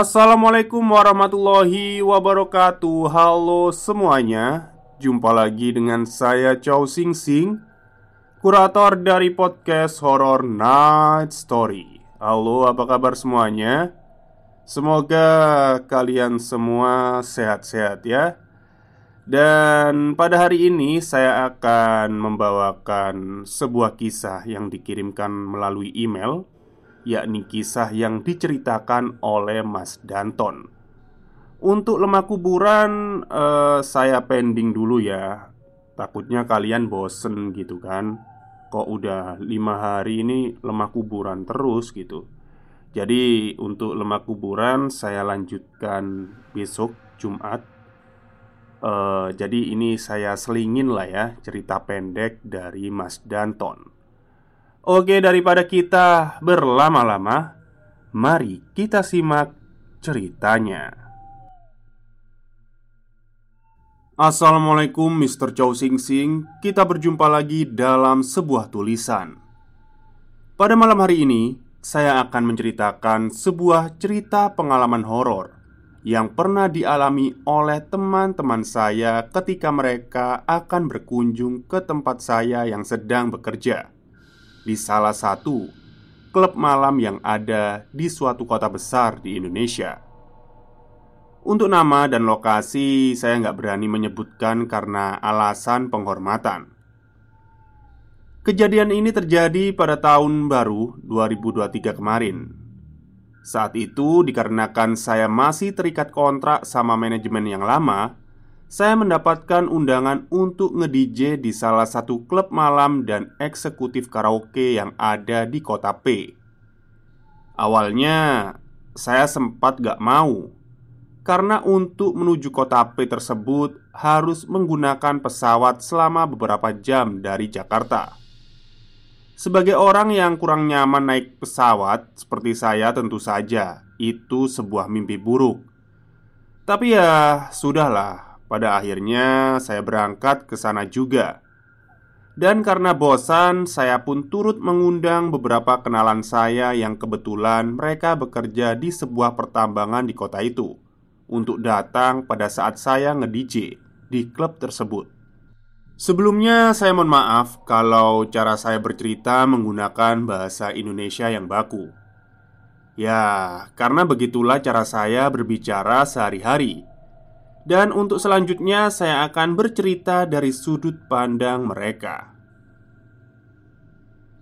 Assalamualaikum warahmatullahi wabarakatuh. Halo semuanya. Jumpa lagi dengan saya Chow Sing Sing Kurator dari podcast Horror Night Story. Halo apa kabar semuanya? Semoga kalian semua sehat-sehat ya. Dan pada hari ini saya akan membawakan sebuah kisah yang dikirimkan melalui email yakni kisah yang diceritakan oleh Mas Danton. Untuk lemah kuburan, eh, saya pending dulu ya. Takutnya kalian bosen gitu kan. Kok udah lima hari ini lemah kuburan terus gitu. Jadi untuk lemah kuburan saya lanjutkan besok Jumat. Eh, jadi ini saya selingin lah ya cerita pendek dari Mas Danton. Oke, daripada kita berlama-lama, mari kita simak ceritanya. Assalamualaikum Mr. Chow Sing Sing Kita berjumpa lagi dalam sebuah tulisan Pada malam hari ini Saya akan menceritakan sebuah cerita pengalaman horor Yang pernah dialami oleh teman-teman saya Ketika mereka akan berkunjung ke tempat saya yang sedang bekerja di salah satu klub malam yang ada di suatu kota besar di Indonesia. Untuk nama dan lokasi saya nggak berani menyebutkan karena alasan penghormatan. Kejadian ini terjadi pada tahun baru 2023 kemarin. Saat itu dikarenakan saya masih terikat kontrak sama manajemen yang lama, saya mendapatkan undangan untuk nge-DJ di salah satu klub malam dan eksekutif karaoke yang ada di kota P. Awalnya, saya sempat gak mau karena untuk menuju kota P tersebut harus menggunakan pesawat selama beberapa jam dari Jakarta. Sebagai orang yang kurang nyaman naik pesawat seperti saya, tentu saja itu sebuah mimpi buruk. Tapi ya, sudahlah pada akhirnya, saya berangkat ke sana juga. Dan karena bosan, saya pun turut mengundang beberapa kenalan saya yang kebetulan mereka bekerja di sebuah pertambangan di kota itu untuk datang pada saat saya nge-DJ di klub tersebut. Sebelumnya, saya mohon maaf kalau cara saya bercerita menggunakan bahasa Indonesia yang baku. Ya, karena begitulah cara saya berbicara sehari-hari dan untuk selanjutnya saya akan bercerita dari sudut pandang mereka.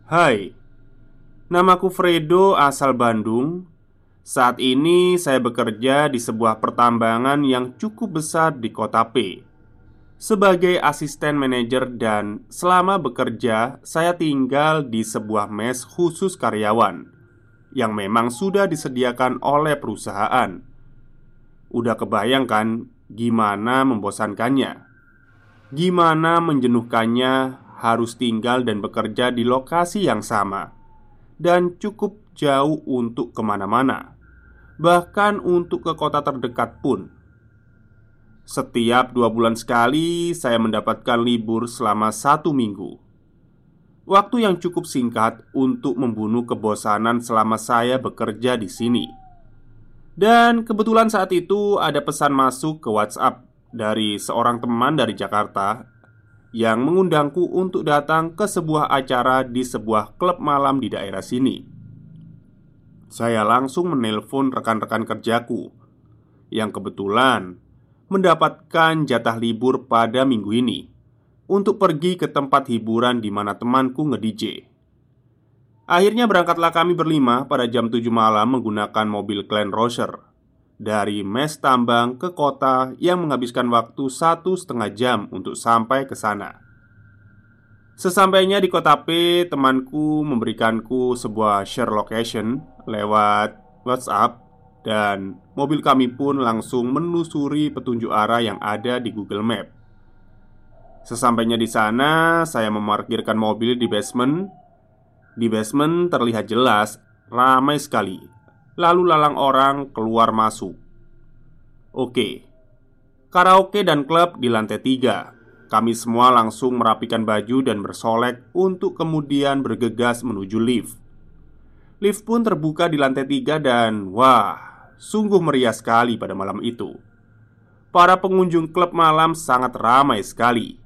Hai Namaku Fredo asal Bandung. Saat ini saya bekerja di sebuah pertambangan yang cukup besar di kota P. Sebagai asisten manajer dan selama bekerja saya tinggal di sebuah mes khusus karyawan Yang memang sudah disediakan oleh perusahaan. Udah kebayang kan gimana membosankannya, gimana menjenuhkannya harus tinggal dan bekerja di lokasi yang sama, dan cukup jauh untuk ke mana-mana, bahkan untuk ke kota terdekat pun. Setiap dua bulan sekali, saya mendapatkan libur selama satu minggu. Waktu yang cukup singkat untuk membunuh kebosanan selama saya bekerja di sini. Dan kebetulan saat itu ada pesan masuk ke WhatsApp dari seorang teman dari Jakarta yang mengundangku untuk datang ke sebuah acara di sebuah klub malam di daerah sini. Saya langsung menelpon rekan-rekan kerjaku yang kebetulan mendapatkan jatah libur pada minggu ini untuk pergi ke tempat hiburan di mana temanku nge-DJ. Akhirnya berangkatlah kami berlima pada jam 7 malam menggunakan mobil Glen Roser dari Mes Tambang ke kota yang menghabiskan waktu satu setengah jam untuk sampai ke sana. Sesampainya di kota P, temanku memberikanku sebuah share location lewat WhatsApp dan mobil kami pun langsung menelusuri petunjuk arah yang ada di Google Map. Sesampainya di sana, saya memarkirkan mobil di basement. Di basement terlihat jelas ramai sekali. Lalu lalang orang keluar masuk. Oke, karaoke dan klub di lantai tiga kami semua langsung merapikan baju dan bersolek untuk kemudian bergegas menuju lift. Lift pun terbuka di lantai tiga dan wah, sungguh meriah sekali pada malam itu. Para pengunjung klub malam sangat ramai sekali.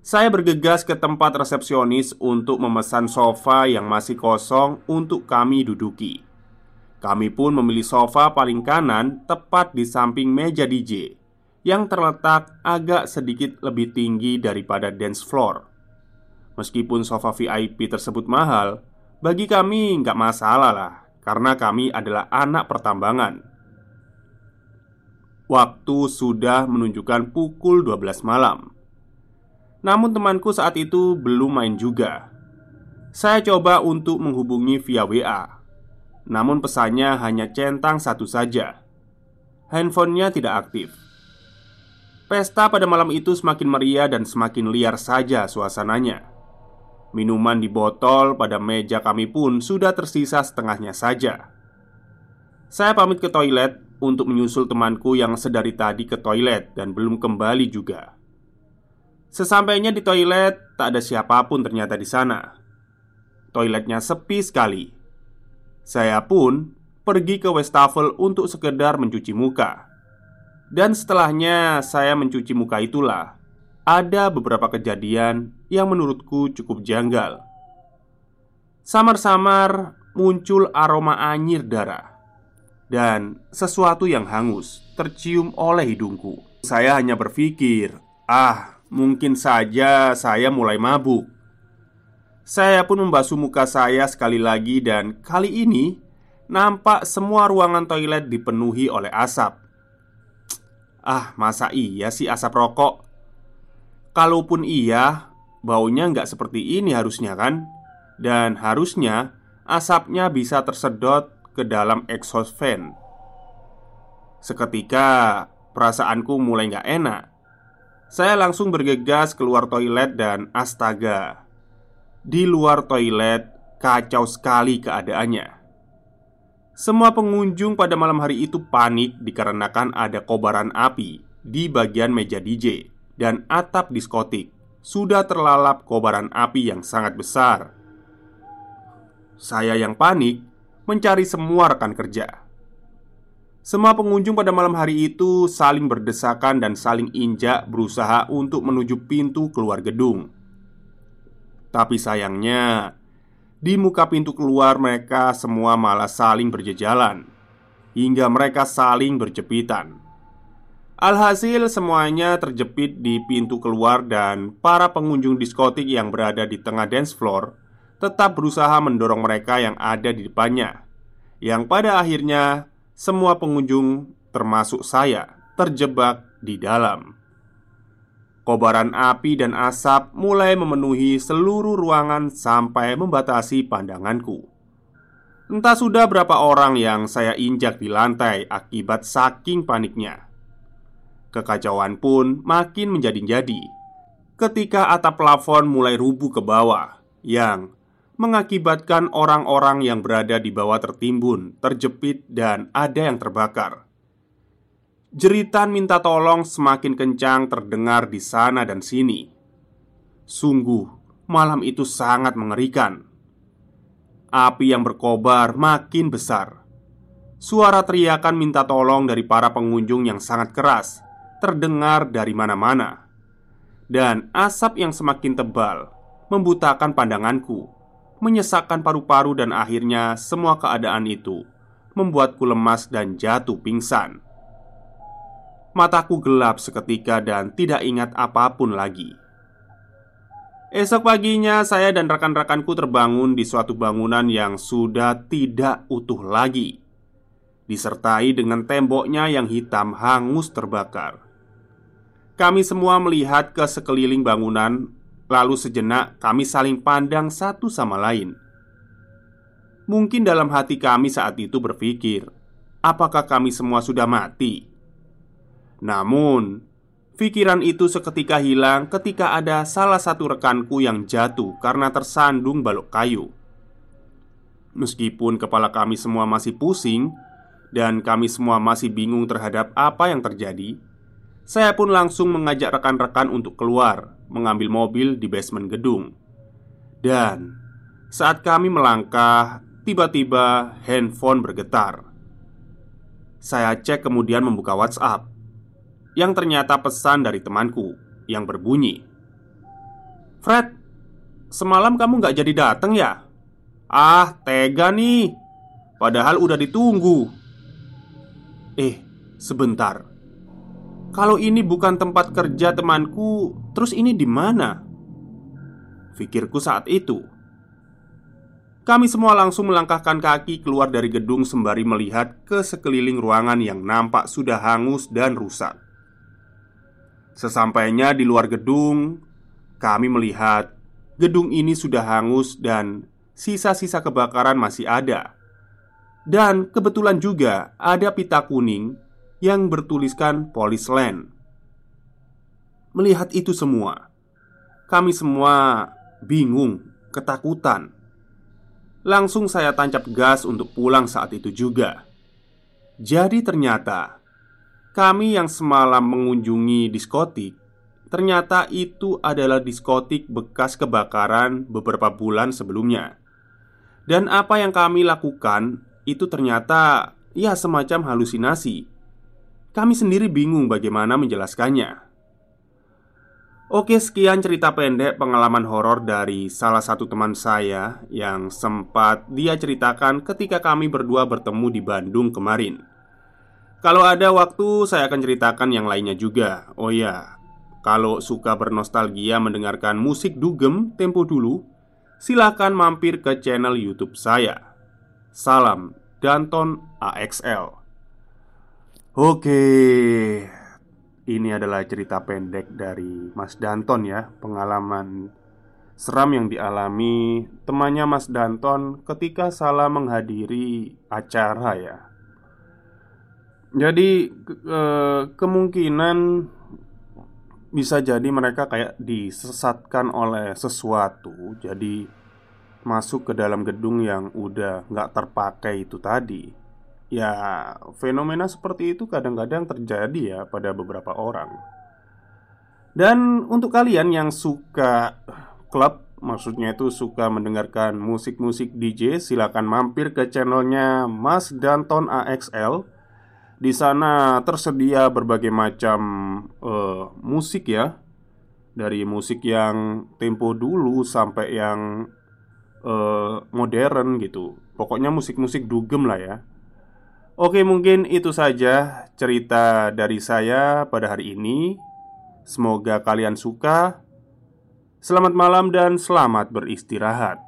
Saya bergegas ke tempat resepsionis untuk memesan sofa yang masih kosong untuk kami duduki. Kami pun memilih sofa paling kanan tepat di samping meja DJ yang terletak agak sedikit lebih tinggi daripada dance floor. Meskipun sofa VIP tersebut mahal, bagi kami nggak masalah lah, karena kami adalah anak pertambangan. Waktu sudah menunjukkan pukul 12 malam. Namun temanku saat itu belum main juga. Saya coba untuk menghubungi via WA. Namun pesannya hanya centang satu saja. Handphonenya tidak aktif. Pesta pada malam itu semakin meriah dan semakin liar saja suasananya. Minuman di botol pada meja kami pun sudah tersisa setengahnya saja. Saya pamit ke toilet untuk menyusul temanku yang sedari tadi ke toilet dan belum kembali juga. Sesampainya di toilet, tak ada siapa pun ternyata di sana. Toiletnya sepi sekali. Saya pun pergi ke wastafel untuk sekedar mencuci muka. Dan setelahnya saya mencuci muka itulah Ada beberapa kejadian yang menurutku cukup janggal Samar-samar muncul aroma anyir darah Dan sesuatu yang hangus tercium oleh hidungku Saya hanya berpikir Ah, mungkin saja saya mulai mabuk Saya pun membasuh muka saya sekali lagi dan kali ini Nampak semua ruangan toilet dipenuhi oleh asap Ah, masa iya sih asap rokok? Kalaupun iya, baunya nggak seperti ini harusnya kan? Dan harusnya asapnya bisa tersedot ke dalam exhaust fan Seketika perasaanku mulai nggak enak Saya langsung bergegas keluar toilet dan astaga Di luar toilet kacau sekali keadaannya semua pengunjung pada malam hari itu panik dikarenakan ada kobaran api di bagian meja DJ dan atap diskotik sudah terlalap kobaran api yang sangat besar. Saya yang panik mencari semua rekan kerja. Semua pengunjung pada malam hari itu saling berdesakan dan saling injak berusaha untuk menuju pintu keluar gedung. Tapi sayangnya, di muka pintu keluar mereka semua malah saling berjejalan Hingga mereka saling berjepitan Alhasil semuanya terjepit di pintu keluar dan para pengunjung diskotik yang berada di tengah dance floor Tetap berusaha mendorong mereka yang ada di depannya Yang pada akhirnya semua pengunjung termasuk saya terjebak di dalam Kobaran api dan asap mulai memenuhi seluruh ruangan sampai membatasi pandanganku. Entah sudah berapa orang yang saya injak di lantai akibat saking paniknya. Kekacauan pun makin menjadi-jadi ketika atap plafon mulai rubuh ke bawah, yang mengakibatkan orang-orang yang berada di bawah tertimbun, terjepit, dan ada yang terbakar. Jeritan minta tolong semakin kencang terdengar di sana dan sini. Sungguh, malam itu sangat mengerikan. Api yang berkobar makin besar. Suara teriakan minta tolong dari para pengunjung yang sangat keras terdengar dari mana-mana, dan asap yang semakin tebal membutakan pandanganku, menyesakkan paru-paru, dan akhirnya semua keadaan itu membuatku lemas dan jatuh pingsan. Mataku gelap seketika dan tidak ingat apa pun lagi. Esok paginya, saya dan rekan-rekanku terbangun di suatu bangunan yang sudah tidak utuh lagi, disertai dengan temboknya yang hitam hangus terbakar. Kami semua melihat ke sekeliling bangunan, lalu sejenak kami saling pandang satu sama lain. Mungkin dalam hati kami saat itu berpikir, apakah kami semua sudah mati? Namun, pikiran itu seketika hilang ketika ada salah satu rekanku yang jatuh karena tersandung balok kayu. Meskipun kepala kami semua masih pusing dan kami semua masih bingung terhadap apa yang terjadi, saya pun langsung mengajak rekan-rekan untuk keluar, mengambil mobil di basement gedung. Dan saat kami melangkah, tiba-tiba handphone bergetar. Saya cek kemudian membuka WhatsApp yang ternyata pesan dari temanku yang berbunyi, "Fred, semalam kamu gak jadi datang ya? Ah, tega nih. Padahal udah ditunggu." Eh, sebentar. Kalau ini bukan tempat kerja temanku, terus ini di mana? Pikirku saat itu. Kami semua langsung melangkahkan kaki keluar dari gedung sembari melihat ke sekeliling ruangan yang nampak sudah hangus dan rusak. Sesampainya di luar gedung, kami melihat gedung ini sudah hangus dan sisa-sisa kebakaran masih ada. Dan kebetulan juga ada pita kuning yang bertuliskan Police Land. Melihat itu semua, kami semua bingung, ketakutan. Langsung saya tancap gas untuk pulang saat itu juga. Jadi ternyata kami yang semalam mengunjungi diskotik Ternyata itu adalah diskotik bekas kebakaran beberapa bulan sebelumnya Dan apa yang kami lakukan itu ternyata ya semacam halusinasi kami sendiri bingung bagaimana menjelaskannya. Oke, sekian cerita pendek pengalaman horor dari salah satu teman saya yang sempat dia ceritakan ketika kami berdua bertemu di Bandung kemarin. Kalau ada waktu, saya akan ceritakan yang lainnya juga. Oh ya, kalau suka bernostalgia mendengarkan musik dugem tempo dulu, silakan mampir ke channel YouTube saya. Salam Danton AXL. Oke, ini adalah cerita pendek dari Mas Danton ya. Pengalaman seram yang dialami temannya Mas Danton ketika salah menghadiri acara ya. Jadi ke kemungkinan bisa jadi mereka kayak disesatkan oleh sesuatu. Jadi masuk ke dalam gedung yang udah nggak terpakai itu tadi Ya, fenomena seperti itu kadang-kadang terjadi ya pada beberapa orang. Dan untuk kalian yang suka klub, maksudnya itu suka mendengarkan musik-musik DJ, silakan mampir ke channelnya Mas Danton AXL. Di sana tersedia berbagai macam uh, musik ya, dari musik yang tempo dulu sampai yang uh, modern gitu. Pokoknya musik-musik dugem lah ya. Oke, mungkin itu saja cerita dari saya pada hari ini. Semoga kalian suka. Selamat malam dan selamat beristirahat.